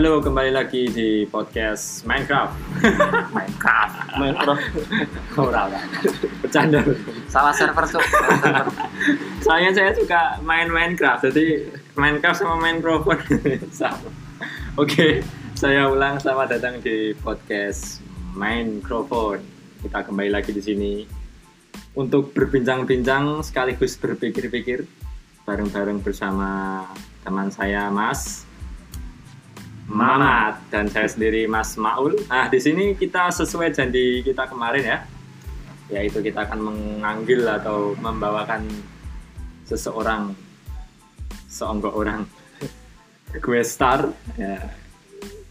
Halo, kembali lagi di podcast Minecraft. Minecraft. Minecraft. Ora lah. Bercanda. Salah server server. Soalnya saya suka main Minecraft, jadi Minecraft sama main mikrofon sama. Oke, saya ulang selamat datang di podcast Mikrofon. Kita kembali lagi di sini untuk berbincang-bincang sekaligus berpikir-pikir bareng-bareng bersama teman saya Mas Mamat dan saya sendiri Mas Maul. Nah, di sini kita sesuai janji kita kemarin ya, yaitu kita akan mengambil atau membawakan seseorang, seonggok orang, gue star. Ya.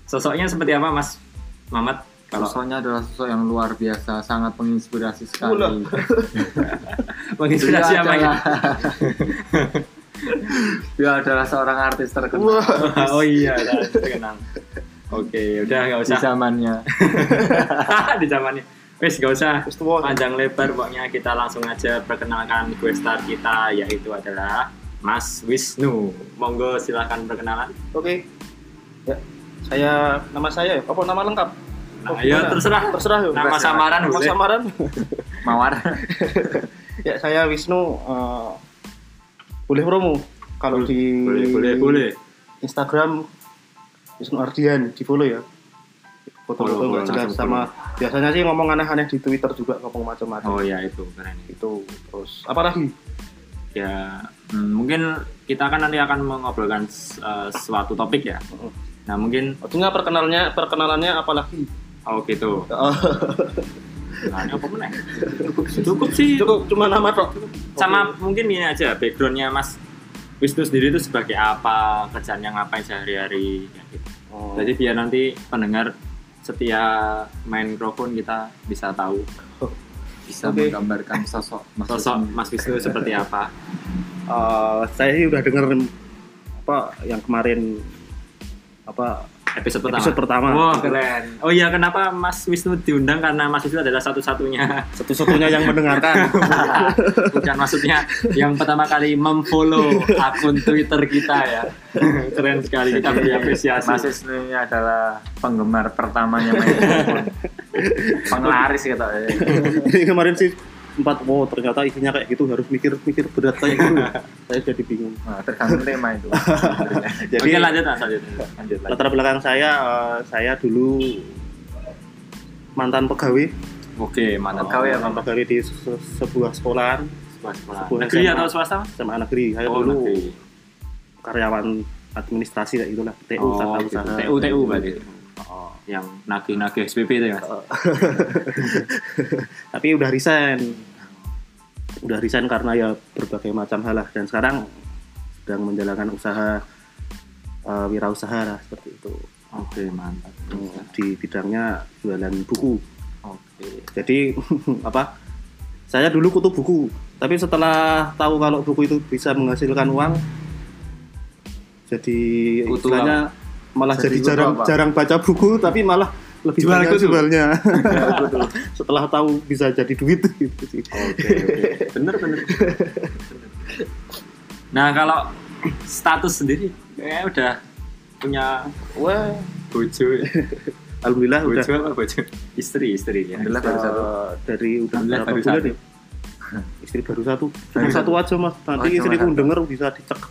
Sosoknya seperti apa, Mas Mamat? Kalau Sosoknya adalah sosok yang luar biasa, sangat menginspirasi sekali. Menginspirasi apa ya? dia adalah seorang artis terkenal oh iya, terkenal. Oke, udah nggak di usah zamannya. di zamannya. Wes nggak usah panjang lebar pokoknya kita langsung aja perkenalkan gue star kita yaitu adalah Mas Wisnu. Monggo silahkan perkenalan. Oke. Ya. Saya nama saya apa nama lengkap? Nah, Oh, ya terserah. Terserah yuk. Nama samaran Nama boleh. samaran. Mawar. ya saya Wisnu eh, boleh promo kalau di Boleh, boleh, boleh. Instagram Wisnu Ardian di follow ya. Foto-foto Follow, nggak follow, jelas sama biasanya sih ngomong aneh-aneh di Twitter juga ngomong macam-macam. Oh ya itu keren. Itu terus apa lagi? Ya hmm, mungkin kita kan nanti akan mengobrolkan uh, suatu topik ya. Nah mungkin Artinya perkenalnya perkenalannya apa lagi? oh gitu. Nah, ini apa meneh? Cukup, sih. Cukup cuma nama tok. sama mungkin ini aja backgroundnya Mas Wisnu sendiri itu sebagai apa kerjanya ngapain sehari-hari gitu. Oh. jadi biar nanti pendengar setia main mikrofon kita bisa tahu Bisa Oke. menggambarkan sosok Mas sosok Wisnu. Mas Wisnu seperti apa Eh, saya sih udah denger apa yang kemarin apa episode pertama. Episode pertama. Wah keren. oh iya kenapa Mas Wisnu diundang? Karena Mas Wisnu adalah satu-satunya. Satu-satunya yang mendengarkan. Bukan maksudnya yang pertama kali memfollow akun Twitter kita ya. Keren sekali kita beri apresiasi Mas Wisnu ini adalah penggemar pertamanya. Penglaris gitu. jadi kemarin sih empat wow ternyata isinya kayak gitu harus mikir-mikir berat kayak gitu. Saya jadi bingung. Nah, tergantung tema itu. jadi Oke lanjut lanjut. Lanjut lagi. latar belakang saya eh, saya dulu mantan pegawai. Oke mantap Pegawai apa, mantan Mas? pegawai di se- sebuah sekolahan. Sekolah sekolah Sekolah negeri SMA. atau swasta? SMA negeri. Saya oh dulu negeri. karyawan administrasi kayak gitulah. TU oh, tata gitu. usaha. TU TU berarti Oh. yang nagih-nagih SPP itu ya mas? Tapi udah resign. Udah resign karena ya berbagai macam hal lah. Dan sekarang sedang menjalankan usaha eh, wirausaha lah seperti itu. Oke mantap. Hmm, di bidangnya jualan buku. Oke. Jadi apa saya dulu kutu buku. Tapi setelah tahu kalau buku itu bisa menghasilkan uang jadi Kutu istilahnya malah Jadi jadi, jarang apa? jarang baca buku tapi malah lebih Jual banyak jualnya. Setelah tahu bisa jadi duit. Gitu sih oke oke. Bener bener. Nah kalau status sendiri kayak udah punya wah bojo. Alhamdulillah udah. bojo apa bojo? Istri istri. Ya Alhamdulillah baru satu. eh, dari udah berapa baru bulan satu. ya? Istri baru satu. Baru cuma satu. aja mas. Nanti Oh, istriku denger bisa dicek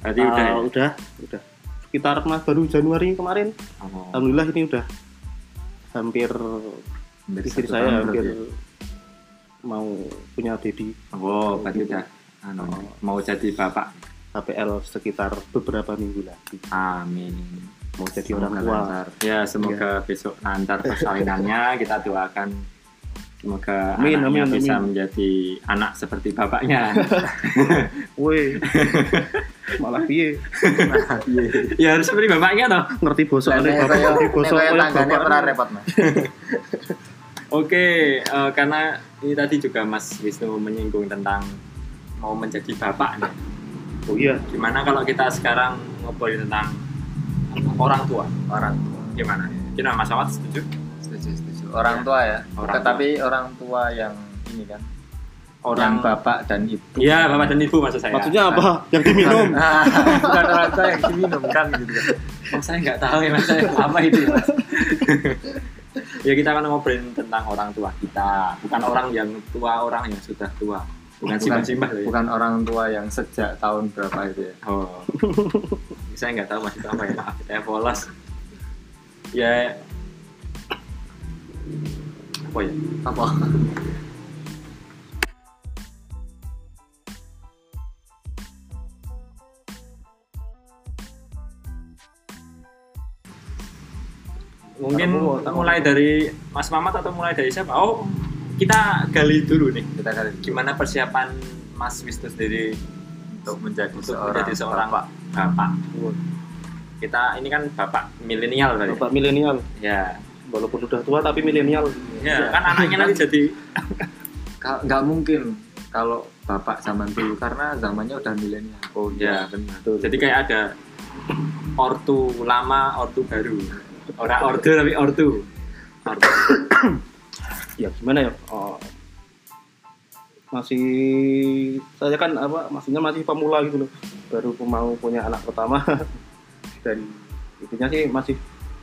berarti udah ya? Ah, udah udah sekitar mas baru Januari kemarin Oh. alhamdulillah ini udah hampir Hampir istri saya tahun hampir berarti. mau punya baby oh berarti udah anu, mau jadi bapak HPL sekitar beberapa minggu lagi amin mau jadi Semoga orang tua lancar. Ya, semoga besok lancar persalinannya. Kita doakan semoga Amin, anaknya amin, bisa amin. menjadi anak seperti bapaknya. woi malah piye ya harus seperti bapaknya toh. ngerti bosok kayak- bapak ngerti bosok oleh bapak pernah repot mas. Oke, eh, karena ini tadi juga Mas Wisnu menyinggung tentang mau menjadi bapak nih. oh iya Gimana kalau kita sekarang ngobrolin tentang orang tua? Orang tua. Gimana? Gimana Mas Awat setuju? Orang tua ya. Orang Tetapi orang tua yang ini kan orang Yang- bapak dan ibu. Iya, bapak dan ibu maksud saya. Maksudnya apa? Yang diminum. Nah, bukan orang tua yang diminum kan gitu kan. Saya nggak tahu ya mas, saya apa itu ya mas. ya kita akan ngobrolin tentang orang tua kita, bukan orang yang tua, orang yang sudah tua. Bukan simbah-simbah ya. bukan orang tua yang sejak tahun berapa itu ya. Oh. saya nggak tahu mas itu apa ya, maaf, saya polos. Ya, apa ya? Apa? Mungkin mulai dari Mas Mamat atau mulai dari siapa? Oh, kita gali dulu nih. Kita kali Gimana persiapan Mas Wisnu sendiri untuk menjadi untuk seorang menjadi seorang bapak. bapak? Kita ini kan bapak milenial tadi. Bapak milenial. Ya, Walaupun udah tua tapi milenial. ya kan anaknya nanti jadi nggak mungkin kalau bapak zaman dulu karena zamannya udah milenial. Oh ya benar. Betul. jadi kayak ada ortu lama, ortu baru. Orang ortu tapi ortu. Ortu. ya gimana ya oh, masih saya kan apa maksudnya masih pemula gitu loh baru mau punya anak pertama dan intinya sih masih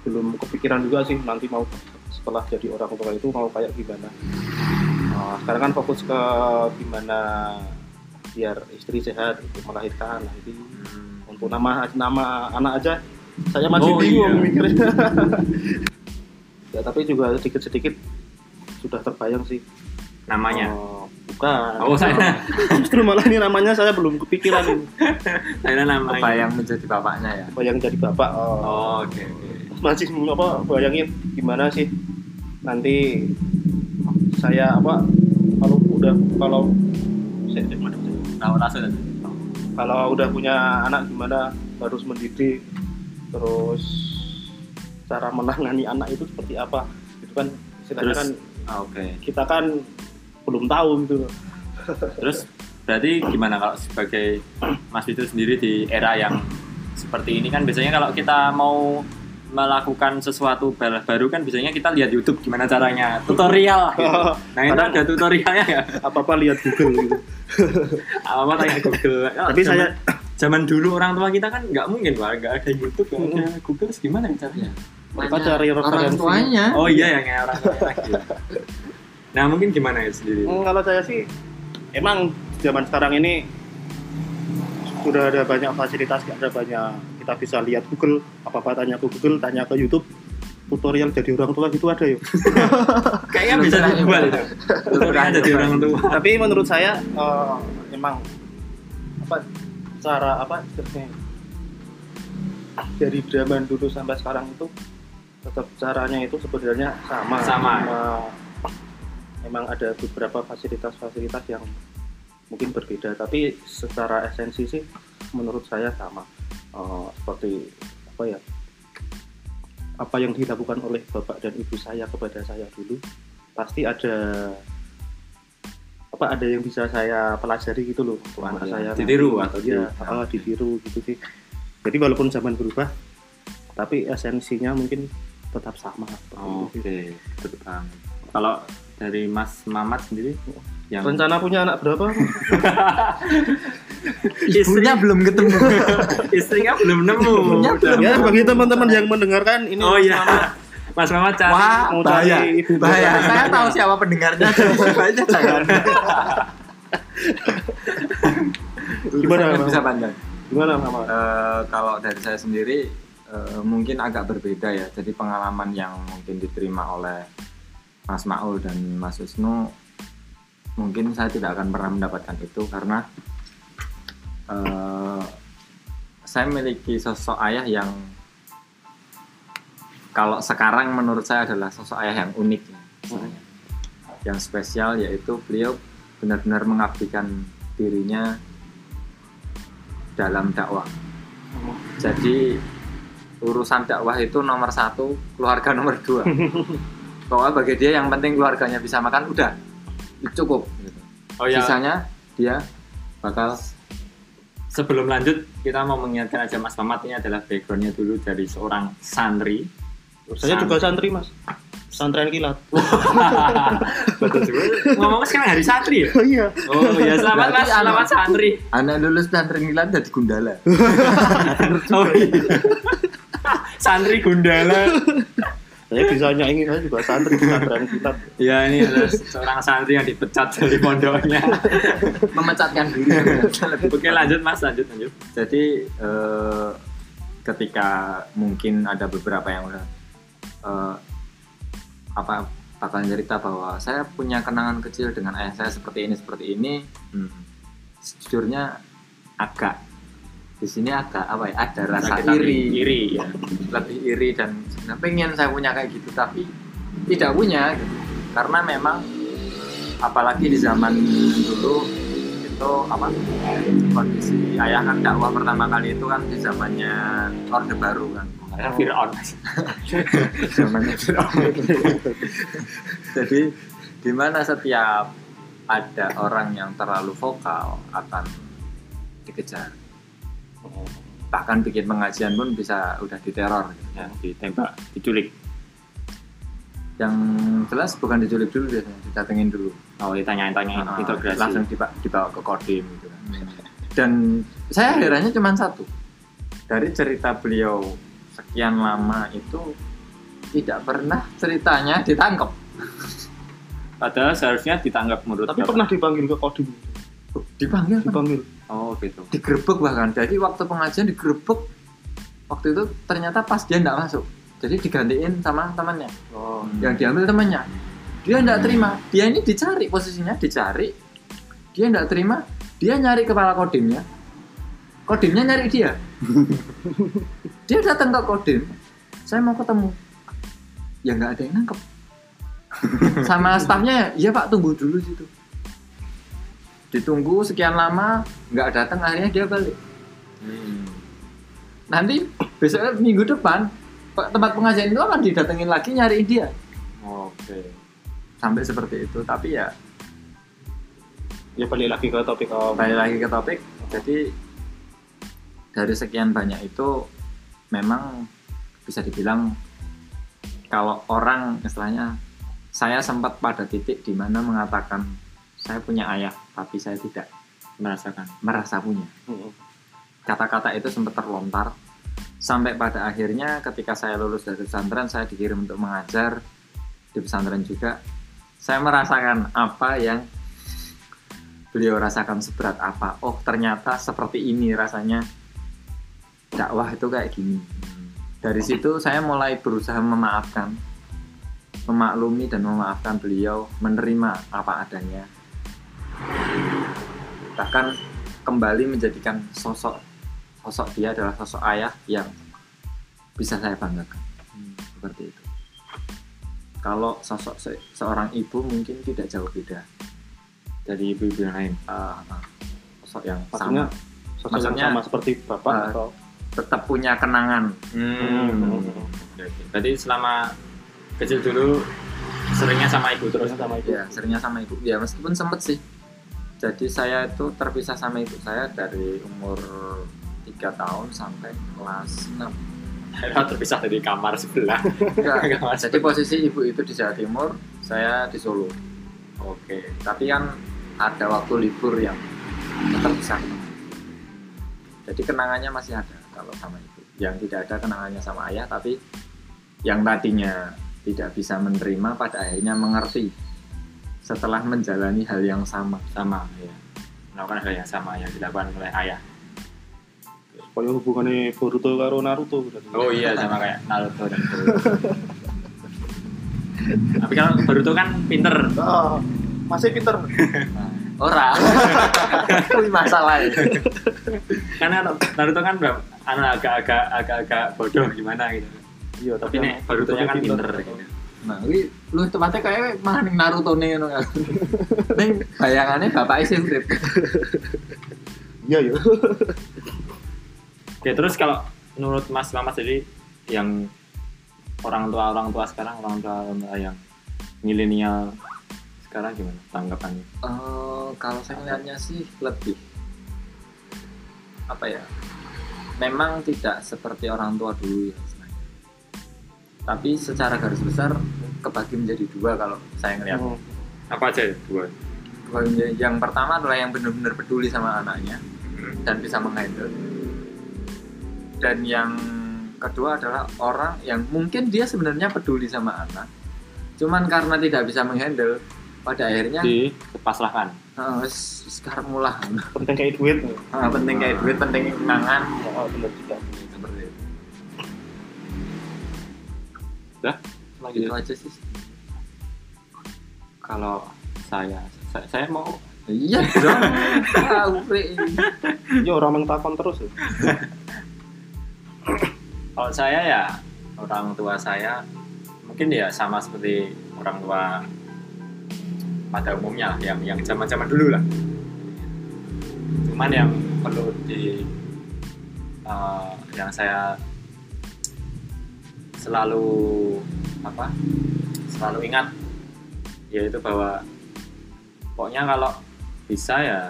belum kepikiran juga sih nanti mau setelah jadi orang tua itu mau kayak gimana. Oh, sekarang kan fokus ke gimana biar istri sehat untuk melahirkan. Nah, itu untuk nama nama anak aja saya masih Oh, bingung iya. mikirnya. Ya tapi juga sedikit sedikit sudah terbayang sih. Namanya. Oh, bukan Oh, saya justru malah ini namanya saya belum kepikiran ini. saya namanya. Bayang menjadi bapaknya ya. bayang jadi bapak oh, Oh, oke oke. masih apa bayangin gimana sih nanti saya apa kalau udah kalau saya? Tahu rasa kalau udah punya anak gimana harus mendidik terus cara menangani anak itu seperti apa itu kan istilahnya Terus- kan Ah, Oke. kita kan belum tahu gitu. Terus berarti gimana kalau sebagai Mas itu sendiri di era yang seperti ini kan biasanya kalau kita mau melakukan sesuatu baru kan biasanya kita lihat YouTube gimana caranya. Tutorial. Gitu. Nah ini ada tutorialnya ya apa apa lihat Google gitu. Apa tanya Google. Kalau tapi zaman- saya zaman dulu orang tua kita kan nggak mungkin pak. Nggak ada YouTube nggak ada Google gimana caranya? Apa cari orang referensi? tuanya. oh iya yang kayak orang tua. lagi nah mungkin gimana ya sendiri Hmm, kalau saya sih emang zaman sekarang ini sudah ada banyak fasilitas, ada banyak kita bisa lihat Google, apa apa tanya ke Google, tanya ke YouTube, tutorial jadi orang tua gitu ada yuk. kayaknya bisa dijual itu tutorial jadi orang tua Tapi menurut saya eh, emang apa cara apa istilahnya, dari zaman dulu sampai sekarang itu tetap caranya itu sebenarnya sama. Sama. Cuma Memang ada beberapa fasilitas-fasilitas yang mungkin berbeda, tapi secara esensi sih menurut saya sama. Eh, seperti apa ya? Apa yang dilakukan oleh bapak dan ibu saya kepada saya dulu pasti ada apa ada yang bisa saya pelajari gitu loh untuk Oh, anak iya. saya Ditiru nanti. atau iya di- ah, ditiru gitu sih jadi walaupun zaman berubah tapi esensinya mungkin tetap sama Oh, Oke, banget. Kalau dari Mas Mamat sendiri yang rencana punya anak berapa Ibunya belum ketemu. istrinya belum nemu. Belum ya bagi teman-teman yang mendengarkan ini Oh iya. Mas Mamat cari Wah, mau bahaya. cari ibu Bahaya. bapak. Saya tahu siapa pendengarnya. Jadi sebaiknya jangan. Gimana, bisa panjang. gimana mama Eh, kalau dari saya sendiri eh, mungkin agak berbeda ya. Jadi pengalaman yang mungkin diterima oleh Mas Maul dan Mas Wisnu mungkin saya tidak akan pernah mendapatkan itu karena eh, saya memiliki sosok ayah yang kalau sekarang menurut saya adalah sosok ayah yang unik ya, yang spesial yaitu beliau benar-benar mengabdikan dirinya dalam dakwah. Jadi urusan dakwah itu nomor satu keluarga nomor dua pokoknya bagi dia yang penting keluarganya bisa makan udah cukup gitu. Oh ya, sisanya dia bakal sebelum lanjut kita mau mengingatkan aja Mas Mamat ini adalah backgroundnya dulu dari seorang santri. saya juga santri mas pesantren kilat Betul juga. Ngomong sekarang hari santri ya? oh iya Oh ya selamat Berarti mas, selamat anak- santri. anak lulus pesantren kilat jadi gundala Oh iya. santri Gundala. saya bisa nyanyi saya juga santri pesantren kilat Ya ini ada seorang santri yang dipecat dari pondoknya. memecatkan diri Oke lanjut mas, lanjut lanjut. jadi eh, ketika mungkin ada beberapa yang udah eh, apa bakalan cerita bahwa saya punya kenangan kecil dengan ayah saya seperti ini seperti ini hmm, sejujurnya agak di sini agak apa ya ada rasa Kita iri iri ya. lebih iri dan sebenarnya pengen saya punya kayak gitu tapi tidak punya gitu. karena memang apalagi di zaman dulu itu apa kondisi ayah kan dakwah pertama kali itu kan di zamannya orde baru kan Karena Fir'aun zamannya Fir'aun. jadi di mana setiap ada orang yang terlalu vokal akan dikejar bahkan bikin pengajian pun bisa udah diteror gitu. Ya, ditembak, diculik. yang jelas bukan diculik dulu biasanya didatengin dulu. Oh ditanyain-tanyain, Ah, integrasi. langsung diba- dibawa ke kodim gitu kan. Dan saya herannya cuma satu. Dari cerita beliau sekian lama itu tidak pernah ceritanya ditangkap Padahal seharusnya ditangkap menurut tapi pernah dipanggil ke kodim dipanggil kan? dipanggil. Oh gitu. digerebek bahkan jadi waktu pengajian digerebek waktu itu ternyata pas dia tidak masuk. Jadi digantiin sama temannya. Oh. Yang diambil temannya. Dia tidak terima. Dia ini dicari posisinya dicari. Dia tidak terima dia nyari kepala kodimnya. Kodimnya nyari dia. Dia datang ke kodim saya mau ketemu. Ya nggak ada yang nangkep. Sama stafnya iya pak tunggu dulu situ ditunggu sekian lama nggak datang akhirnya dia balik. Hmm. nanti besok minggu depan tempat pengajian itu akan didatengin lagi nyariin dia. Oke. sampai seperti itu tapi ya ya balik lagi ke topik om. Balik lagi ke topik. Jadi dari sekian banyak itu memang bisa dibilang kalau orang istilahnya saya sempat pada titik di mana mengatakan saya punya ayah tapi saya tidak Merasakan. merasa punya. Kata-kata itu sempat terlontar. Sampai pada akhirnya ketika saya lulus dari pesantren saya dikirim untuk mengajar di pesantren juga. Saya merasakan apa yang beliau rasakan seberat apa. Oh ternyata seperti ini rasanya. Dakwah itu kayak gini. Dari situ saya mulai berusaha memaafkan memaklumi dan memaafkan beliau menerima apa adanya bahkan kembali menjadikan sosok sosok dia adalah sosok ayah yang bisa saya banggakan seperti itu kalau sosok se- seorang ibu mungkin tidak jauh beda Dari ibu-ibu yang lain. Ah. sosok yang Maksudnya sama sosok yang Maksudnya, sama seperti bapak ah, atau tetap punya kenangan Hmm. Oke. Berarti selama kecil dulu seringnya sama ibu terus. terus sama ibu ya seringnya sama ibu ya meskipun sempet sih jadi saya itu terpisah sama ibu saya dari umur 3 tahun sampai kelas 6 Akhirnya terpisah dari kamar sebelah. Enggak, Nggak masuk. jadi posisi ibu itu di Jawa Timur saya di Solo Oke. tapi kan ada waktu libur yang tetap bisa jadi kenangannya masih ada kalau sama ibu yang tidak ada kenangannya sama ayah tapi yang tadinya tidak bisa menerima pada akhirnya mengerti setelah menjalani hal yang sama Sama ya. Melakukan hal yang sama yang dilakukan oleh ayah. supaya hubungannya Boruto karo Naruto berarti. Oh iya sama kayak Naruto dan Boruto. Tapi kalau Boruto kan pinter. Ah, masih pinter ora kuwi masalah ya. Karena Naruto kan anu agak-agak agak-agak bodoh gimana gitu. iya Tapi tapi nek Borutonya kan pinter gitu. Nah kuwi lu tempatnya kayak malah ning Naruto nih ngono kan ning bayangannya bapak sih urip iya iya Oke, terus kalau menurut Mas Mamat jadi yang orang tua orang tua sekarang orang tua, orang tua yang milenial sekarang gimana tanggapannya? Eh, kalau saya melihatnya sih lebih apa ya memang tidak seperti orang tua dulu ya. Tapi secara garis besar kebagi menjadi dua kalau saya ngeliat. Hmm. Apa aja dua? Kebagi menjadi- yang pertama adalah yang benar-benar peduli sama anaknya dan bisa menghandle. Dan yang kedua adalah orang yang mungkin dia sebenarnya peduli sama anak cuman karena tidak bisa menghandle pada akhirnya Di kepasrahkan. wes- wes karep mulah penting kayak duit. Ah, penting kayak duit penting kenangan oh, bener juga Dah, gitu aja sih. Kalau saya, saya, saya mau. Iya dong. Tahu ya orang mengtakon terus. Ya. Kalau saya ya orang tua saya mungkin ya sama seperti orang tua pada umumnya lah, yang yang zaman-zaman dulu lah. Cuman yang perlu di eh, yang saya selalu apa selalu ingat yaitu bahwa pokoknya kalau bisa ya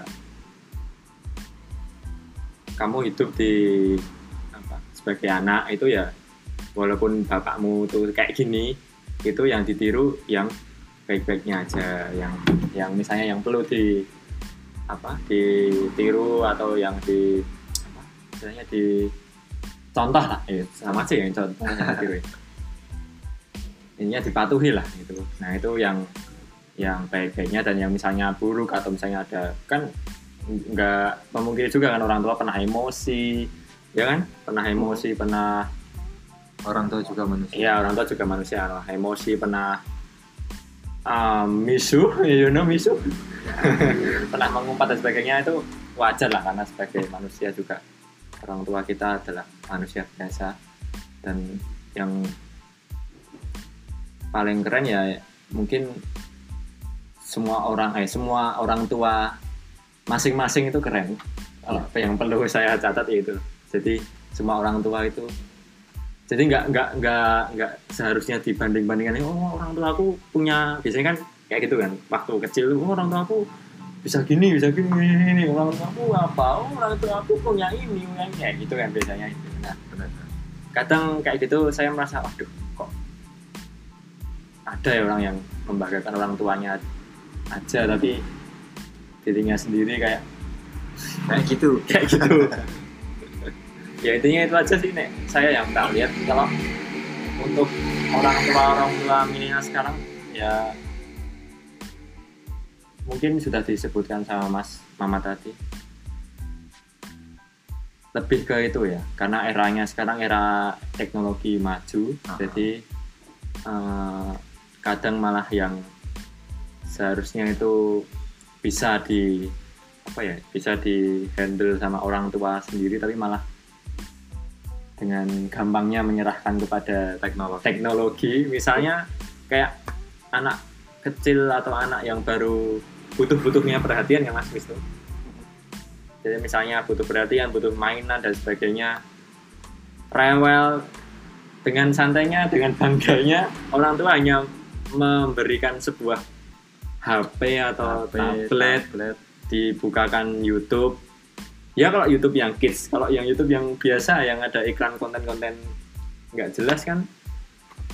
kamu hidup di apa sebagai anak itu ya walaupun bapakmu tuh kayak gini itu yang ditiru yang baik-baiknya aja yang yang misalnya yang perlu di apa ditiru atau yang di apa misalnya di contoh lah ya sama aja yang contoh yang ditiru ininya dipatuhi lah gitu. Nah itu yang yang baik-baiknya dan yang misalnya buruk atau misalnya ada kan nggak memungkiri juga kan orang tua pernah emosi ya kan? Pernah emosi pernah orang tua juga manusia. Iya orang tua juga manusia lah. Emosi pernah um, misu you know misu. Pernah mengumpat dan sebagainya itu wajar lah karena sebagai manusia juga orang tua kita adalah manusia biasa. Dan yang paling keren ya mungkin semua orang eh semua orang tua masing-masing itu keren. Kalau yang perlu saya catat itu. Jadi semua orang tua itu jadi nggak nggak nggak nggak seharusnya dibanding bandingkan oh orang tua aku punya biasanya kan kayak gitu kan waktu kecil oh orang tua aku bisa gini bisa gini gini. orang tua aku apa orang tua aku punya ini punya ini. Kayak gitu kan biasanya. Nah benar. kadang kayak gitu saya merasa waduh kok ada ya orang yang membanggakan orang tuanya aja tapi dirinya sendiri kayak kayak gitu. Kayak gitu. Ya intinya itu aja sih nek. Saya yang tak lihat kalau untuk orang tua orang tua milenial sekarang ya mungkin sudah disebutkan sama Mas Mama tadi. Lebih ke itu ya karena eranya sekarang era teknologi maju Ah. jadi eh, kadang malah yang seharusnya itu bisa di apa ya bisa di handle sama orang tua sendiri tapi malah dengan gampangnya menyerahkan kepada teknologi. teknologi. Misalnya kayak anak kecil atau anak yang baru butuh-butuhnya perhatian ya Mas Wisnu jadi misalnya butuh perhatian butuh mainan dan sebagainya rewel dengan santainya dengan bangganya orang tua hanya memberikan sebuah HP atau HP, tablet tablet. dibukakan YouTube. Ya kalau YouTube yang kids kalau yang YouTube yang biasa yang ada iklan konten-konten nggak jelas kan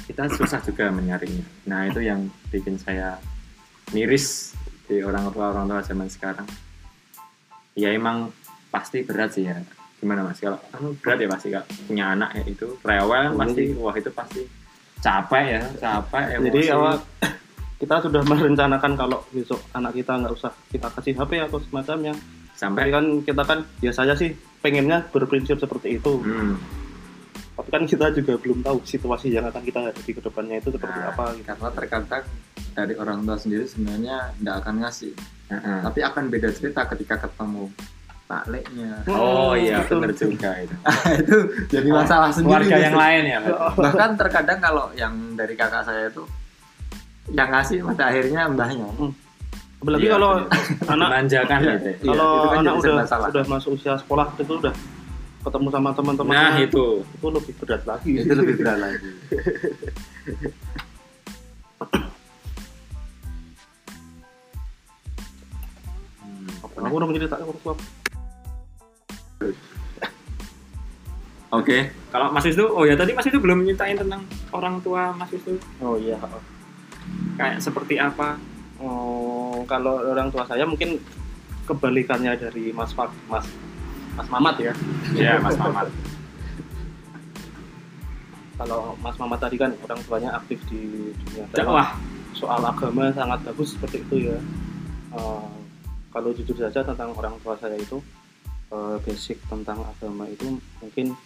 kita susah juga menyaringnya. Nah itu yang bikin saya miris di orang tua orang tua zaman sekarang. Ya emang pasti berat sih ya. Gimana mas? Kalau kamu berat ya pasti kalau punya anak ya itu rewel pasti wah itu pasti capek ya capek emosi. jadi awal kita sudah merencanakan kalau besok anak kita nggak usah kita kasih HP atau semacamnya tapi sampai kan kita kan biasanya sih pengennya berprinsip seperti itu. Hmm, tapi kan kita juga belum tahu situasi yang akan kita hadapi ke depannya itu seperti Nah, apa gitu. karena terkadang dari orang tua sendiri sebenarnya tidak akan ngasih heeh. tapi akan beda cerita ketika ketemu takleknya oh iya Betul. benar juga itu itu jadi masalah sendiri keluarga yang gitu. lain ya bahkan terkadang kalau yang dari kakak saya itu yang ngasih pada akhirnya mbahnya apalagi Iya, kalau anak dimanjakan Iya. gitu ya. Iya, kalau itu kan anak udah masalah. udah masuk usia sekolah itu udah ketemu sama teman-teman nah itu itu lebih berat lagi itu lebih berat lagi aku udah menceritakan orang tua Oke, kalau Mas Wisnu, oh ya tadi Mas Wisnu belum nyeritain tentang orang tua Mas Wisnu. oh iya kayak seperti apa? Oh, kalau orang tua saya mungkin kebalikannya dari Mas Fak, Mas Mas Mamat ya. ya Mas Mamat. Kalau Mas Mamat tadi kan orang tuanya aktif di dunia dakwah. Soal agama sangat bagus seperti itu ya. Eh, kalau jujur saja tentang orang tua saya itu eh, basic tentang agama itu mungkin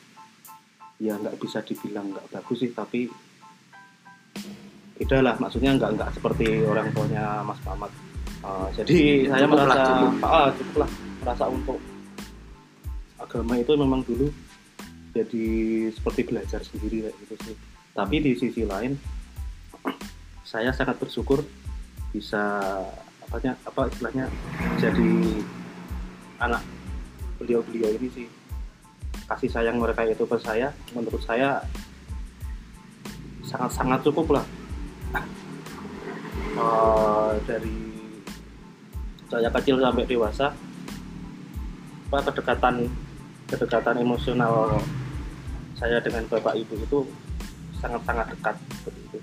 ya nggak bisa dibilang nggak bagus sih tapi beda lah maksudnya nggak nggak seperti orang tuanya Mas Mamat. Eh, jadi saya Cukup lah, merasa cukup. ah, cukup lah merasa untuk agama itu memang dulu jadi seperti belajar sendiri kayak gitu sih. Tapi di sisi lain saya sangat bersyukur bisa apanya apa istilahnya jadi anak beliau-beliau ini sih. Kasih sayang mereka itu ke saya menurut saya sangat-sangat cukup lah. Eh, dari saya kecil sampai dewasa apa kedekatan kedekatan emosional saya dengan bapak ibu itu sangat-sangat dekat seperti itu.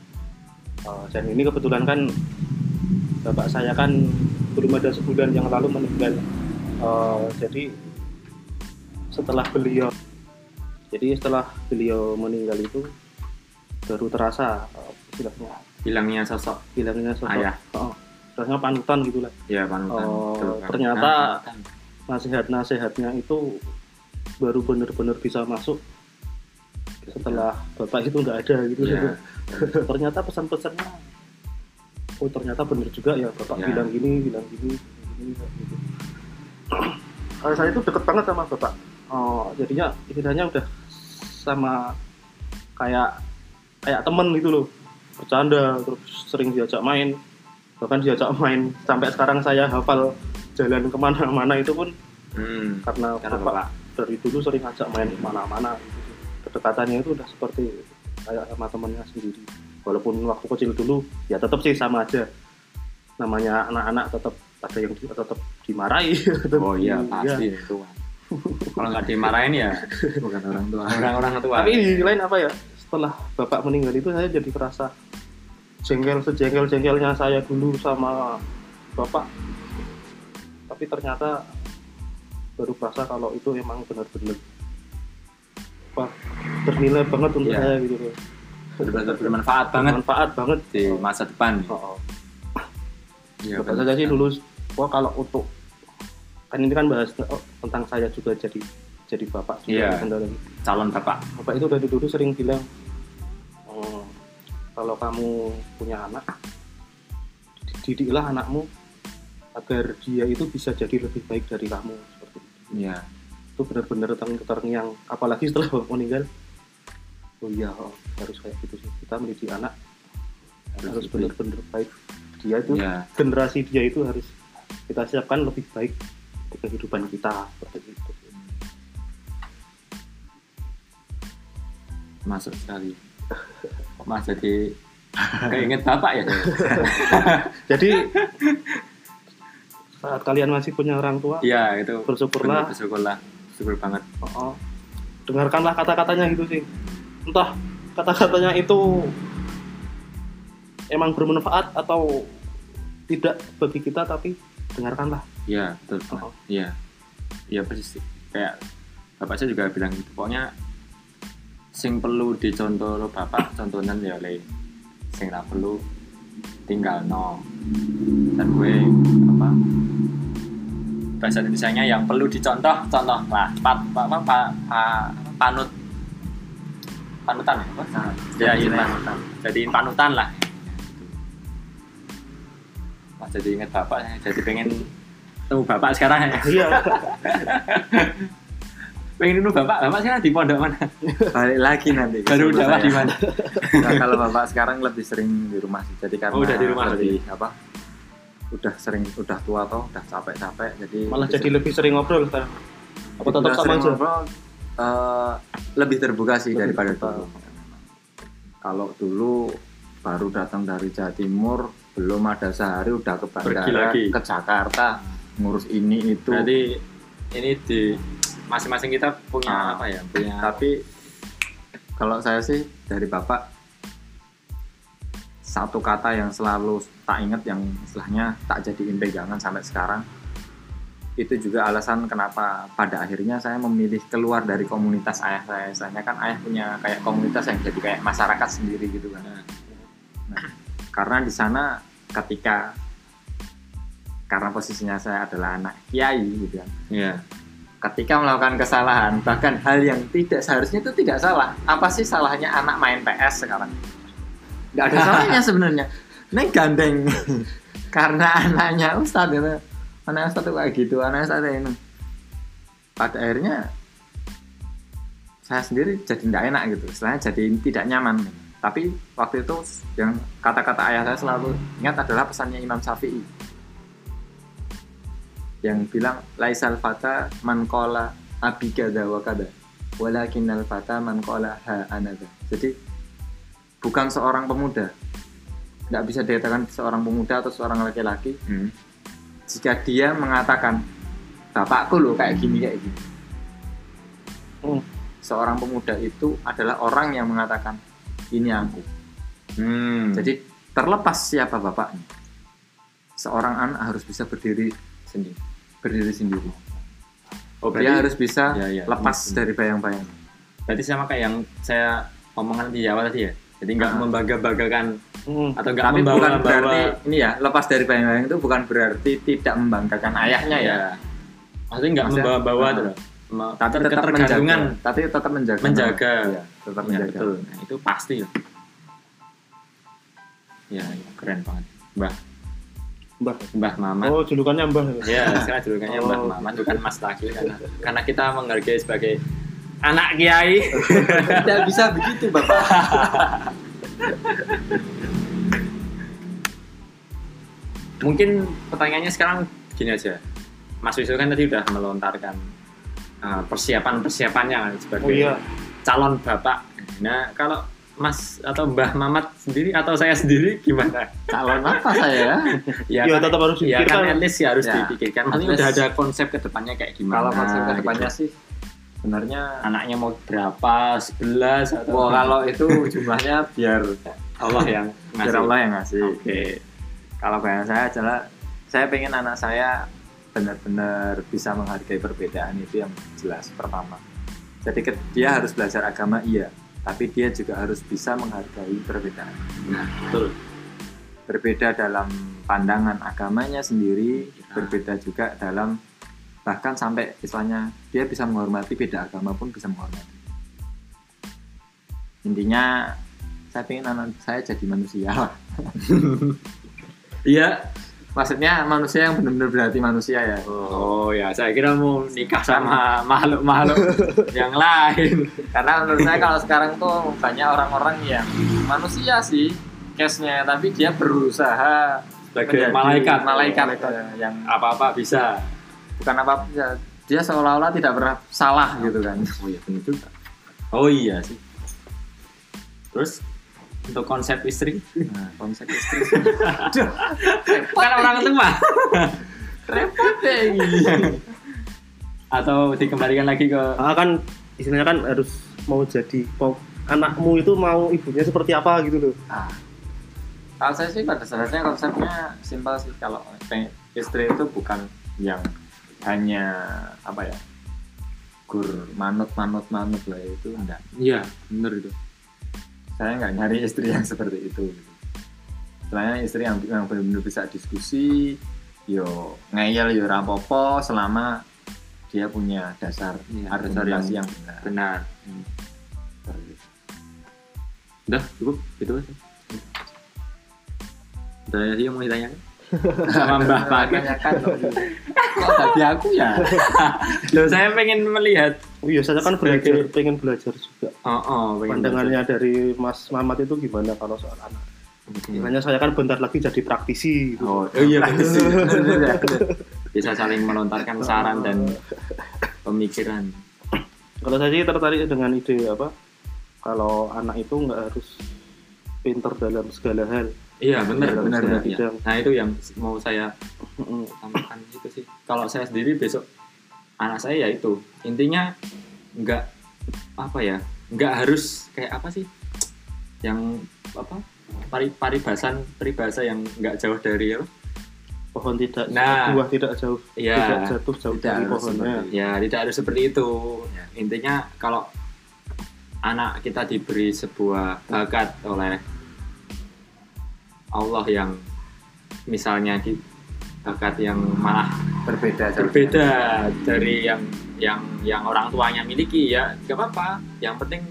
Eh, dan ini kebetulan kan bapak saya kan belum ada sebulan yang lalu meninggal. Eh, jadi setelah beliau jadi setelah beliau meninggal itu baru terasa istilahnya. Bilangnya sosok. Bilangnya sosok. Ayah. oh, rasanya panutan gitu lah. Ya panutan. Betul kan. ternyata- Panutan. nasihat-nasihatnya itu baru benar-benar bisa masuk setelah bapak itu nggak ada gitu. Ya, ternyata pesan-pesannya oh ternyata benar juga ya bapak Ya. bilang gini bilang gini gini gitu saya itu deket banget sama bapak oh, jadinya istilahnya udah sama kayak kayak temen gitu loh bercanda terus sering diajak main bahkan diajak main sampai sekarang saya hafal jalan ke mana-mana itu pun hmm. karena karena bapak bapak dari dulu sering ngajak main ke mana-mana gitu. kedekatannya itu udah seperti kayak sama temennya sendiri walaupun waktu kecil dulu ya tetap sih sama aja. Namanya anak-anak tetap ada yang tetap dimarahi. Tetap oh iya di- pasti. Itu kalau nggak dimarahin ya bukan orang tua. Orang-orang tua. Tapi di lain apa ya? Setelah bapak meninggal itu saya jadi kerasa jengkel sejengkel jengkelnya saya dulu sama bapak. Tapi ternyata baru kerasa kalau itu emang benar-benar bernilai banget untuk Iya. saya gitu loh benar-benar bermanfaat banget. Bermanfaat banget. Di masa depan. Oh, oh. ya, Bapak saja sih dulu wah kalau untuk kan ini kan bahas oh, tentang saya juga jadi jadi bapak juga Iya. sebentar lagi. calon bapak. Bapak itu dari dulu sering bilang "Oh, kalau kamu punya anak didiklah anakmu agar dia itu bisa jadi lebih baik dari kamu. Seperti itu. Ya itu benar-benar terngiang apalagi setelah bapak meninggal oh iya oh, harus kayak gitu sih. Kita mendidik anak harus benar-benar baik. Dia itu ya. generasi dia itu harus kita siapkan lebih baik di kehidupan kita seperti itu. Masuk sekali. Mas jadi keinget bapak ya? Jadi saat kalian masih punya orang tua iya itu. bersyukurlah. Bersyukurlah. Bersyukur banget. Oh, dengarkanlah kata-katanya gitu sih entah kata-katanya itu emang bermanfaat atau tidak bagi kita tapi dengarkanlah. Iya betul Oh. iya. Iya persis kayak bapak saya juga bilang gitu. Pokoknya sing perlu dicontoh lo bapak contohnya ya le sing ra perlu tinggal no dan gue apa bahasa Indonesia yang perlu dicontoh contoh lah pat, pa, pa, pa, pa- panut panutan ya? Nah, Ya, iya, panutan. jadiin panutan lah. Mas jadi inget bapak jadi pengen ketemu bapak sekarang ya? Iya. Pengen ketemu bapak? Bapak sekarang di pondok mana? Balik lagi nanti. Baru saya. di mana? Nah, kalau bapak sekarang lebih sering di rumah sih. Jadi karena Oh, udah di rumah lebih apa udah sering udah tua toh udah capek-capek jadi malah lebih jadi lebih sering ngobrol sekarang apa tetap sama sering aja? ngobrol, eh, lebih terbuka sih Lebih daripada terbuka. dulu kalau dulu baru datang dari Jawa Timur belum ada sehari udah ke bandara ke Jakarta ngurus ini itu berarti ini di masing-masing kita punya Ah. apa ya punya tapi kalau saya sih dari bapak satu kata yang selalu tak ingat yang istilahnya tak jadiin pegangan sampai sekarang itu juga alasan kenapa pada akhirnya saya memilih keluar dari komunitas ayah saya. Soalnya kan ayah punya kayak komunitas yang jadi kayak masyarakat sendiri gitu kan. Nah, karena di sana ketika karena posisinya saya adalah anak kiai gitu kan. Iya. Ketika melakukan kesalahan, bahkan hal yang tidak seharusnya itu tidak salah. Apa sih salahnya anak main PS sekarang? Nggak ada salahnya sebenarnya. Neng gandeng karena anaknya Ustadz gitu anak tuh kayak gitu anak ustadz ini. Pada akhirnya saya sendiri jadi tidak enak gitu. Istilahnya jadi tidak nyaman. Tapi waktu itu yang kata-kata ayah saya selalu ingat adalah pesannya Imam Syafi'i. Yang bilang laisal fata man qala abi kada wa kada walakin al fata man qala ha anada jadi bukan seorang pemuda. Nggak bisa dikatakan seorang pemuda atau seorang laki-laki. Hmm. Jika dia mengatakan bapakku loh kayak gini kayak gini Hmm. seorang pemuda itu adalah orang yang mengatakan ini aku Hmm. jadi terlepas siapa bapaknya seorang anak harus bisa berdiri sendiri berdiri sendiri oh, dia berarti, harus bisa Ya, ya. lepas Hmm. dari bayang-bayang berarti sama kayak yang saya omongan di awal tadi ya. Jadi nggak Ah. membangga-banggakan Hmm. atau nggak tapi bukan membawa berarti ini ya lepas dari bayang-bayang itu bukan berarti tidak membanggakan ayahnya ya ya. Maksudnya nggak membawa-bawa. Me- tapi tetap ketergantungan. menjaga tapi tetap menjaga Menjaga. Iya, tetap Ya, menjaga betul. Nah, itu pasti. Ya, ya, keren banget. Mbah, Mbah. Mbah Mamat. Oh, julukannya Mbah. Ya, sekarang julukannya Oh. Mbah Mamat bukan Mas lagi karena karena kita menghargai sebagai anak kiai. tidak bisa begitu bapak Mungkin pertanyaannya sekarang gini aja. Mas Wisnu kan tadi udah melontarkan uh, persiapan-persiapannya kan sebagai Oh iya. calon bapak. Nah, kalau Mas atau Mbah Mamat sendiri atau saya sendiri gimana? calon apa saya Ya, kan- tetap harus ya kan dipikirkan. at least ya harus Ya. dipikirkan. Maksudnya udah ada konsep ke depannya kayak gimana. kalau konsep ke depannya gitu. sih sebenarnya anaknya mau berapa? 11 atau Wah, kalau itu jumlahnya biar Allah yang ngasih. biar Allah yang ngasih Oke. kalau bayangan saya adalah saya pengen anak saya benar-benar bisa menghargai perbedaan itu yang jelas pertama jadi dia harus belajar agama iya tapi dia juga harus bisa menghargai perbedaan Nah, betul. berbeda dalam pandangan agamanya sendiri Ya. berbeda juga dalam bahkan sampai istilahnya dia bisa menghormati beda agama pun bisa menghormati intinya saya pengen anak saya jadi manusia Iya. maksudnya manusia yang benar-benar berarti manusia ya Oh ya, saya kira mau nikah sama makhluk-makhluk yang lain. karena menurut saya kalau sekarang tuh banyak orang-orang yang manusia sih case-nya tapi dia berusaha Sebagai malaikat. malaikat Malaikat. yang Apa-apa bisa. Bukan apa ya, dia seolah-olah tidak pernah salah gitu kan Oh iya, benar juga. Oh iya sih. Terus untuk konsep istri nah, konsep istri kan orang tua repot deh ini. atau dikembalikan lagi ke Ah, kan istilahnya kan harus mau jadi mau anakmu itu mau ibunya seperti apa gitu loh. Nah, kalau saya sih pada dasarnya konsepnya simpel sih kalau istri itu bukan yang hanya apa ya gur manut manut manut lah itu enggak. Iya bener itu. Saya nggak nyari istri yang seperti itu. Gitu. Selain istri yang, yang benar-benar bisa diskusi yo ngeyel yo rapopo selama dia punya dasar Iya, argumentasi dasar yang benar. benar. Itu. udah cukup. Itu aja. Udah ada yang mau ditanyakan sama Mbah Pakai kok tadi aku ya Loh, saya pengen melihat Oh iya, saya kan Sebagai- belajar, pengen belajar juga. oh, oh pengen Pandangannya dari Mas Mamat itu gimana kalau soal anak? belajar. Makanya saya kan bentar lagi jadi praktisi gitu. oh, iya Praktisi. bisa saling melontarkan saran dan pemikiran Kalau saya sih tertarik dengan ide apa? Kalau anak itu nggak harus pinter dalam segala hal. Iya benar Dalam benar benar iya. bidang. nah itu yang mau saya tambahkan itu sih kalau saya sendiri besok anak saya ya itu intinya nggak apa ya nggak harus kayak apa sih yang apa pari paribasan peribahasa yang nggak jauh dari apa? pohon tidak Nah. buah tidak jauh Iya. tidak jatuh jauh Tidak dari pohonnya seperti Ya, tidak harus seperti itu. Ya. Intinya kalau anak kita diberi sebuah bakat oleh Allah yang misalnya di bakat yang malah berbeda berbeda dari yang yang yang orang tuanya miliki ya nggak apa-apa. Yang penting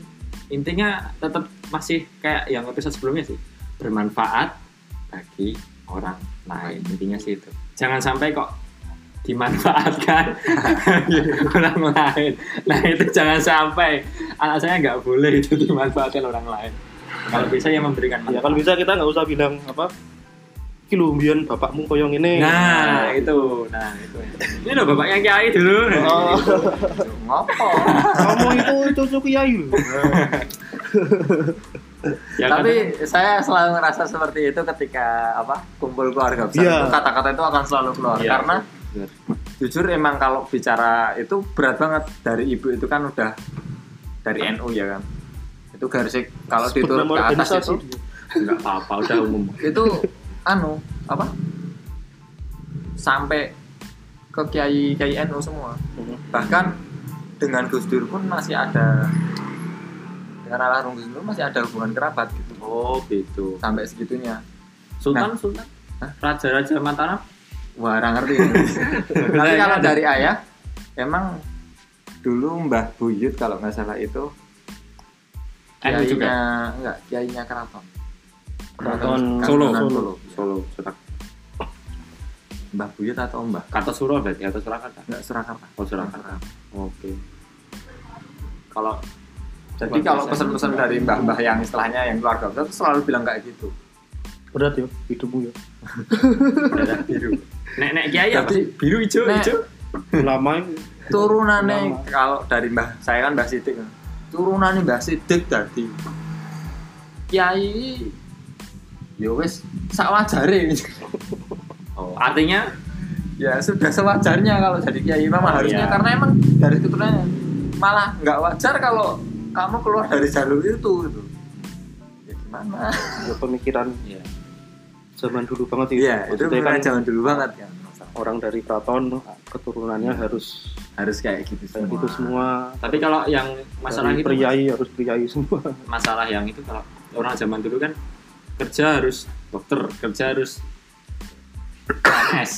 intinya tetap masih kayak yang episode sebelumnya sih bermanfaat bagi orang lain. Intinya sih itu. Jangan sampai kok dimanfaatkan orang lain. Nah itu jangan sampai. Anak saya nggak boleh itu dimanfaatkan orang lain kalau bisa ya memberikan ya kalau bisa kita nggak usah bilang apa mbiyen bapakmu koyong ini nah itu. Nah itu. Ini loh bapaknya kiai dulu. Oh, ngopo? Kamu itu itu itu kiai ya, tapi saya selalu ngerasa seperti itu ketika apa kumpul keluarga besar. Itu kata-kata itu akan selalu keluar. Iya. karena Benar. jujur emang kalau bicara itu berat banget. Dari ibu itu kan udah dari NU ya kan itu garisnya kalau diturun ke atas itu. nggak apa-apa udah umum. Itu anu apa? Sampai ke kiai kiai NU semua. Mhm. bahkan dengan Gus Dur pun masih ada dengan almarhum Gus Dur masih ada hubungan kerabat gitu. Oh gitu. Sampai segitunya. Sultan Sultan? Raja-raja Mataram? Wah orang ngerti. Tapi kalau dari ayah emang dulu Mbah Buyut kalau nggak salah itu NU juga. kiainya enggak kiainya keraton. Keraton Solo. Keraton Solo. Solo. Solo Mbah Buyut atau Mbah? Kartosuro berarti atau Surakarta? Enggak Surakarta. Oh Surakarta. Oke. Kalau jadi kalau pesan-pesan dari mbah-mbah yang istilahnya yang keluarga besar itu selalu bilang kayak gitu. Berat ya hidupmu ya. Darah biru. Nek nek kiai apa? Jadi- Biru hijau hijau. lama ini. Turunannya kalau dari mbah saya kan mbah Sidik turunannya mbah Sidik tadi kiai. Ya wis sak wajare Oh, artinya? Ya sudah sewajarnya kalau jadi kiai memang Oh, harusnya. iya. karena emang dari keturunannya malah nggak wajar kalau kamu keluar dari jalur itu gitu. Ya gimana? Ya pemikiran Iya. zaman dulu banget ya iya itu kan zaman dulu banget kan orang dari keraton keturunannya harus harus kayak gitu kayak semua gitu semua tapi kalau yang masalah Dari itu priai harus priai semua masalah yang itu kalau orang zaman dulu kan kerja harus dokter, kerja harus PNS.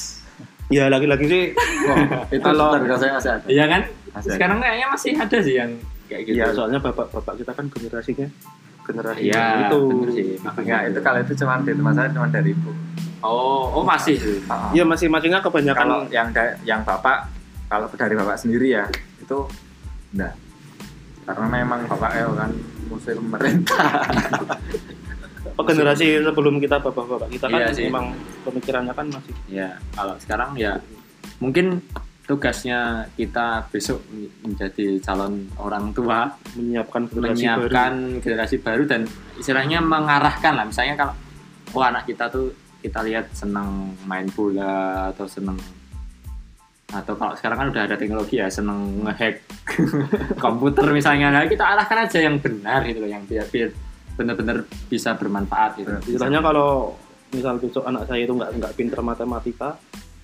ya lagi-lagi sih itu Kalau- saya masih ada Iya kan? Masih ada. Sekarang kayaknya masih ada sih yang kayak gitu. ya soalnya bapak-bapak kita kan generasinya generasi Iya, itu. Enggak, itu kalau itu cuma itu masalah cuma dari ibu. Oh, oh masih. Iya masing-masingnya Kalau kebanyakan yang da- yang bapak kalau dari bapak sendiri ya itu enggak. Karena memang bapak El kan musuh pemerintah. apa, generasi sebelum kita bapak-bapak kita kan Iya sih. memang pemikirannya kan masih Ya, kalau sekarang ya mungkin tugasnya kita besok menjadi calon orang tua menyiapkan generasi menyiapkan generasi baru dan istilahnya mengarahkan lah misalnya kalau oh anak kita tuh kita lihat senang main bola atau senang atau kalau sekarang kan udah ada teknologi ya senang ngehack komputer misalnya. Nah kita arahkan aja yang benar gitu loh yang biar biar benar-benar bisa bermanfaat gitu. Baru. Istilahnya kalau misal besok anak saya itu nggak nggak pinter matematika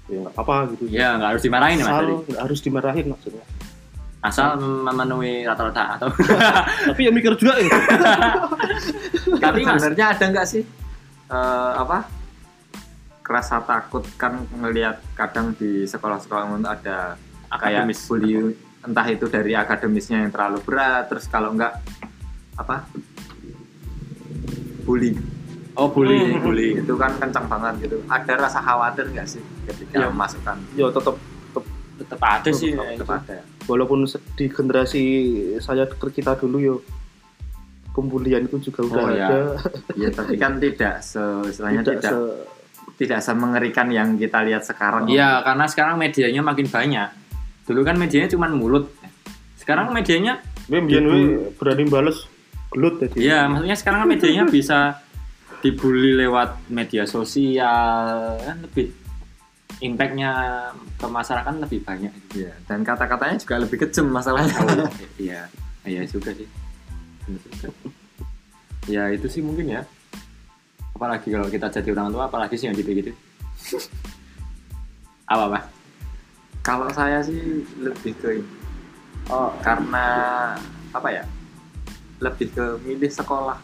ya nggak apa gitu. Ya nggak harus dimarahin ya mas asal nggak harus dimarahin maksudnya. Asal memenuhi rata-rata atau tapi ya mikir juga ya. Tapi Sebenarnya ada nggak sih eh, apa kerasa takut kan ngelihat kadang di sekolah-sekolah itu ada kayak akademis. bully entah itu dari akademisnya yang terlalu berat terus kalau enggak apa? Bully. Oh bully. Hmm. bully. Itu kan kencang banget gitu. Ada rasa khawatir nggak sih ketika Ya. memasukkan ya tetap tetap ada sih tetap itu. ada walaupun di generasi saya kita dulu yo pembulian itu juga udah Oh, iya. ada. Ya tapi kan tidak se istilahnya tidak, tidak se- tidak semengerikan yang kita lihat sekarang Iya, karena sekarang medianya makin banyak. Dulu kan medianya cuma mulut. Sekarang medianya, Gue berani bales gelut tadi. iya, maksudnya sekarang kan medianya bisa dibully lewat media sosial, kan lebih impactnya ke masyarakat lebih banyak. Iya, dan kata-katanya juga lebih kejam masalahnya Iya, iya juga sih. Ya itu sih mungkin ya. Apalagi kalau kita jadi orang tua apalagi sih yang dipikirin apa mas Kalau saya sih lebih ke. Oh, karena apa ya? Lebih ke milih sekolah.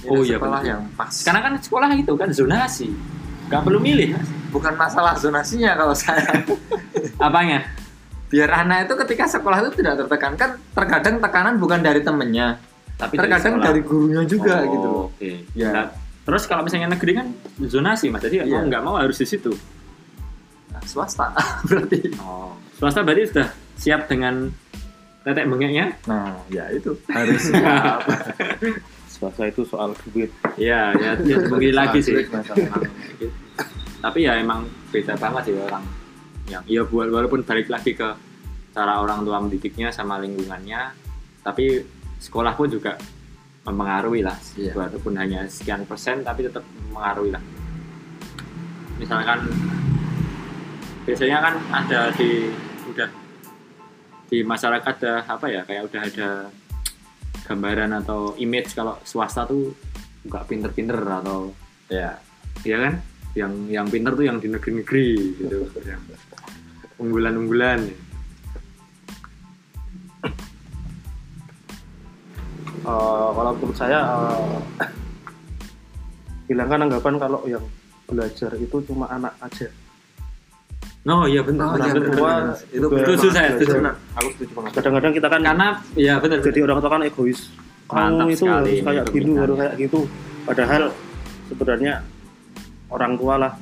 Milih Oh, iya, sekolah yang pas. sekarang kan sekolah itu kan zonasi nggak perlu milih bukan masalah zonasinya kalau saya. apanya Biar anak itu ketika sekolah itu tidak tertekan kan terkadang tekanan bukan dari temennya, tapi terkadang sekolah. dari gurunya juga Oh, gitu oke Ya. Nah, terus kalau misalnya negeri kan zonasi mas jadi mau Iya. nggak mau harus di situ Nah, swasta berarti. oh swasta berarti sudah siap dengan tetek bengeknya Nah, ya itu harus siap. swasta itu soal duit. Iya, ya, ya mungkin lagi sih. Tapi ya emang beda banget sih orang yang ya buat walaupun balik lagi ke cara orang tua mendidiknya sama lingkungannya, tapi sekolah pun juga mempengaruhi lah. Iya. Walaupun hanya sekian persen, tapi tetap mempengaruhi lah. Misalkan biasanya kan ada di udah di masyarakat ada apa ya kayak udah ada gambaran atau image kalau swasta tuh nggak pinter-pinter atau Ya, ya kan yang yang pinter tuh yang di negeri-negeri gitu yang unggulan-unggulan Eh, kalau menurut saya eh, hilangkan anggapan kalau yang belajar itu cuma anak aja. oh iya benar Oh, iya, benar, benar. benar. Itu Setuju saya, setuju. aku setuju banget. Kadang-kadang kita kan karena ya benar jadi orang tua kan egois. Mantap Kamu itu sekali harus kayak gitu, harus kayak gitu. Padahal sebenarnya orang tua lah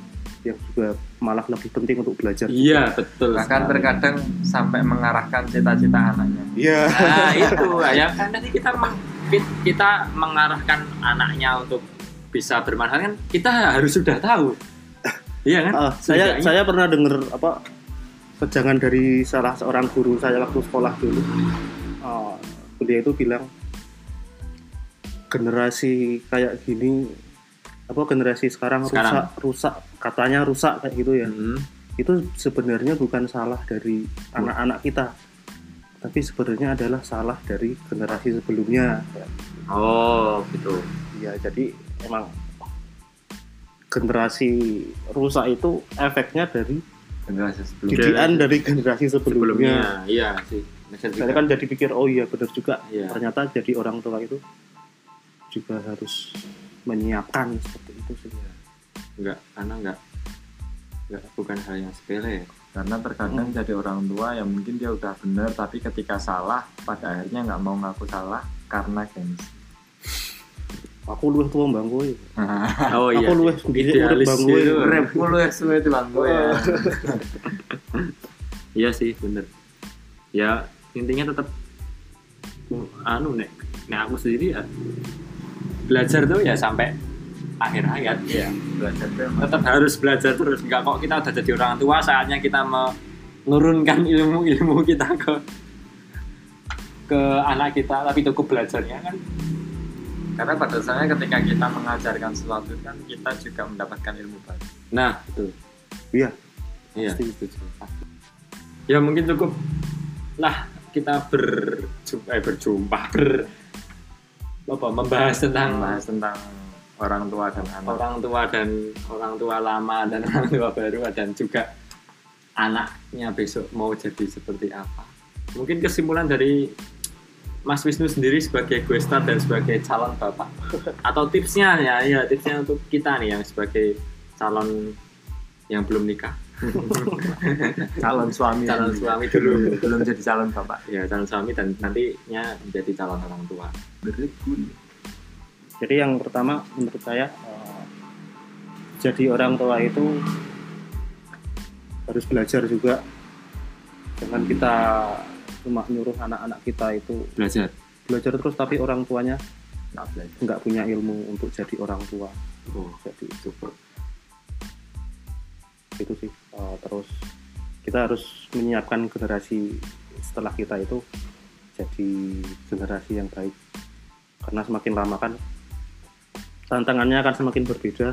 yang juga malah lebih penting untuk belajar. iya betul Bahkan sekali. terkadang sampai mengarahkan cita-cita anaknya. Iya. nah itu ya kan tadi kita meng- kita mengarahkan anaknya untuk bisa bermanfaat kan kita harus sudah tahu iya kan Ah, saya saya pernah dengar apa kejangan dari salah seorang guru saya waktu sekolah dulu. Ah, beliau itu bilang generasi kayak gini apa generasi sekarang, Sekarang. rusak rusak katanya rusak kayak gitu ya. Hmm. Itu sebenarnya bukan salah dari anak-anak kita. Tapi sebenarnya adalah salah dari generasi sebelumnya. oh gitu Ya, jadi emang generasi rusak itu efeknya dari Generasi sebelumnya. didikan dari generasi sebelumnya. sebelumnya iya sih Saya kan jadi pikir oh iya benar juga. Iya. Ternyata jadi orang tua itu juga harus menyiapkan seperti itu sih. Enggak karena enggak enggak bukan hal yang sepele ya Karena terkadang jadi orang tua yang mungkin dia udah bener tapi ketika salah pada akhirnya nggak mau ngaku salah karena gengsi. Aku luwih tua bang kowe. oh Aku luwih sendiri urip idealis bang kowe. itu. Rep ya semua itu bang gue ya. iya sih bener ya intinya tetap anu nek nek aku sendiri ya belajar tuh ya sampai akhir hayat. Iya, belajar tuh emang tetap harus belajar terus. Nggak kok kita udah jadi orang tua saatnya kita menurunkan ilmu-ilmu kita ke ke anak kita. Tapi cukup belajarnya kan? Karena pada dasarnya ketika kita mengajarkan sesuatu kan kita juga mendapatkan ilmu baru. nah itu Iya. iya. Pasti. ya mungkin cukup lah kita berjumpa eh, berjumpa ber apa membahas tentang Membahas tentang orang tua dan anak. orang tua dan orang tua lama dan orang tua baru dan juga anaknya besok mau jadi seperti apa mungkin kesimpulan dari Mas Wisnu sendiri sebagai gue star dan sebagai calon bapak atau tipsnya ya ya tipsnya untuk kita nih yang sebagai calon yang belum nikah calon suami calon suami dulu belum jadi calon bapak. ya calon suami dan nantinya menjadi calon orang tua Berikut. Jadi yang pertama menurut saya eh, jadi orang tua itu harus belajar juga. Jangan kita cuma nyuruh anak-anak kita itu belajar belajar terus tapi orang tuanya Nggak punya ilmu untuk jadi orang tua. oh Jadi super itu sih. Eh, terus kita harus menyiapkan generasi setelah kita itu jadi generasi yang baik. Karena semakin lama kan tantangannya akan semakin berbeda.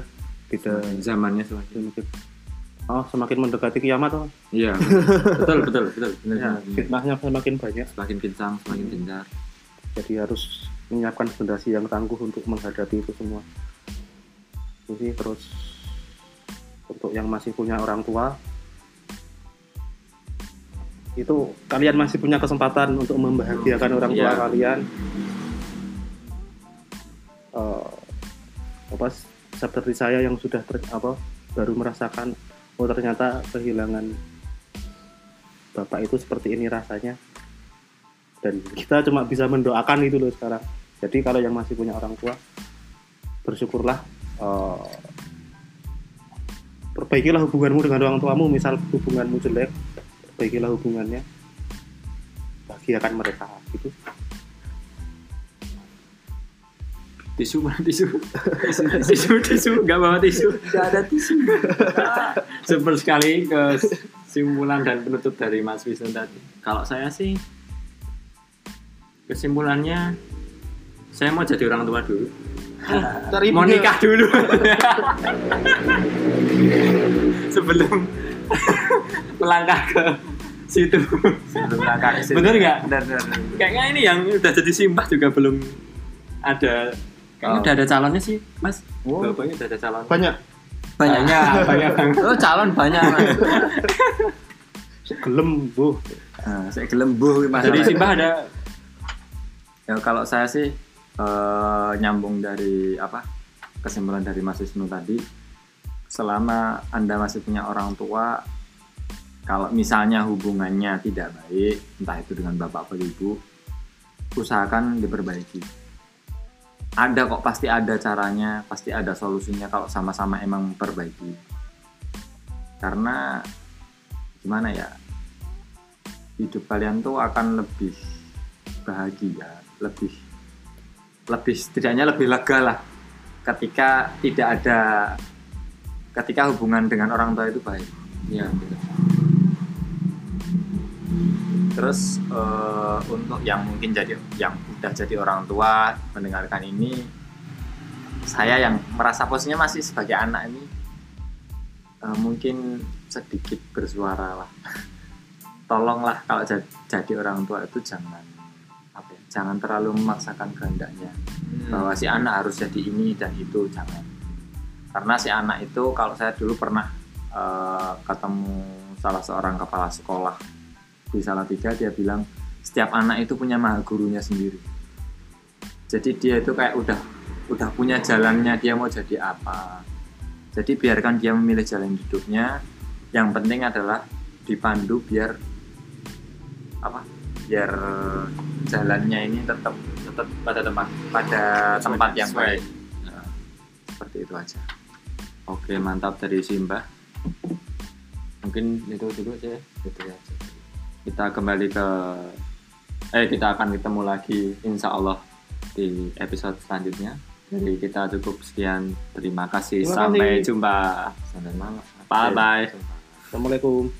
Beda zamannya semakin oh semakin mendekati kiamat oh. iya betul betul betul benar Ya, benar. fitnahnya semakin banyak semakin kencang semakin gencar jadi harus menyiapkan generasi yang tangguh untuk menghadapi itu semua sih terus untuk yang masih punya orang tua itu kalian masih punya kesempatan untuk membahagiakan orang tua Iya. kalian Eh, apa seperti saya yang sudah ter- apa baru merasakan oh ternyata kehilangan bapak itu seperti ini rasanya. Dan kita cuma bisa mendoakan itu loh sekarang. Jadi kalau yang masih punya orang tua bersyukurlah eh, perbaikilah hubunganmu dengan orang tuamu. Misal hubunganmu jelek perbaikilah hubungannya. Bahagiakan mereka gitu tisu mana tisu. Tisu. Tisu nggak bawa tisu. Tidak ada tisu. super sekali kesimpulan dan penutup dari Mas Wisnu tadi. Kalau saya sih kesimpulannya saya mau jadi orang tua dulu. Cari mau nikah dulu. Sebelum melangkah ke situ. Sebelum langkah ke situ. Bener nggak? Kayaknya ini yang udah jadi simbah juga belum ada kayaknya Oh. udah ada calonnya sih mas Oh. bapaknya udah ada calon banyak Banyak. banyak Oh, calon banyak. Mas. gelem bu Nah, saya gelembuh Mas. jadi simbah ada Ya kalau saya sih eh, nyambung dari apa kesimpulan dari Mas Wisnu tadi, selama anda masih punya orang tua, kalau misalnya hubungannya tidak baik, entah itu dengan bapak atau ibu, usahakan diperbaiki. Ada kok pasti ada caranya, pasti ada solusinya kalau sama-sama emang perbaiki. Karena gimana ya, hidup kalian tuh akan lebih bahagia, lebih lebih setidaknya lebih lega lah ketika tidak ada ketika hubungan dengan orang tua itu baik. ya gitu. Terus eh, untuk yang mungkin jadi yang udah jadi orang tua mendengarkan ini, saya yang merasa posisinya masih sebagai anak ini eh, mungkin sedikit bersuara lah. Tolonglah kalau ja- jadi orang tua itu jangan apa ya, jangan terlalu memaksakan kehendaknya bahwa si anak harus jadi ini dan itu jangan. Karena si anak itu kalau saya dulu pernah eh, ketemu salah seorang kepala sekolah di Salatiga dia bilang setiap anak itu punya maha gurunya sendiri. Jadi dia itu kayak udah udah punya jalannya dia mau jadi apa. Jadi biarkan dia memilih jalan hidupnya. Yang penting adalah dipandu biar apa? Biar jalannya ini tetap tetap pada tempat pada tempat yang baik. Nah, seperti itu aja. oke mantap dari simbah mungkin itu dulu aja ya. Gitu ya. Kita kembali ke eh kita akan ketemu lagi insya Allah di episode selanjutnya jadi kita cukup sekian terima kasih Terima sampai kasih. jumpa Sampai malam. bye bye assalamualaikum.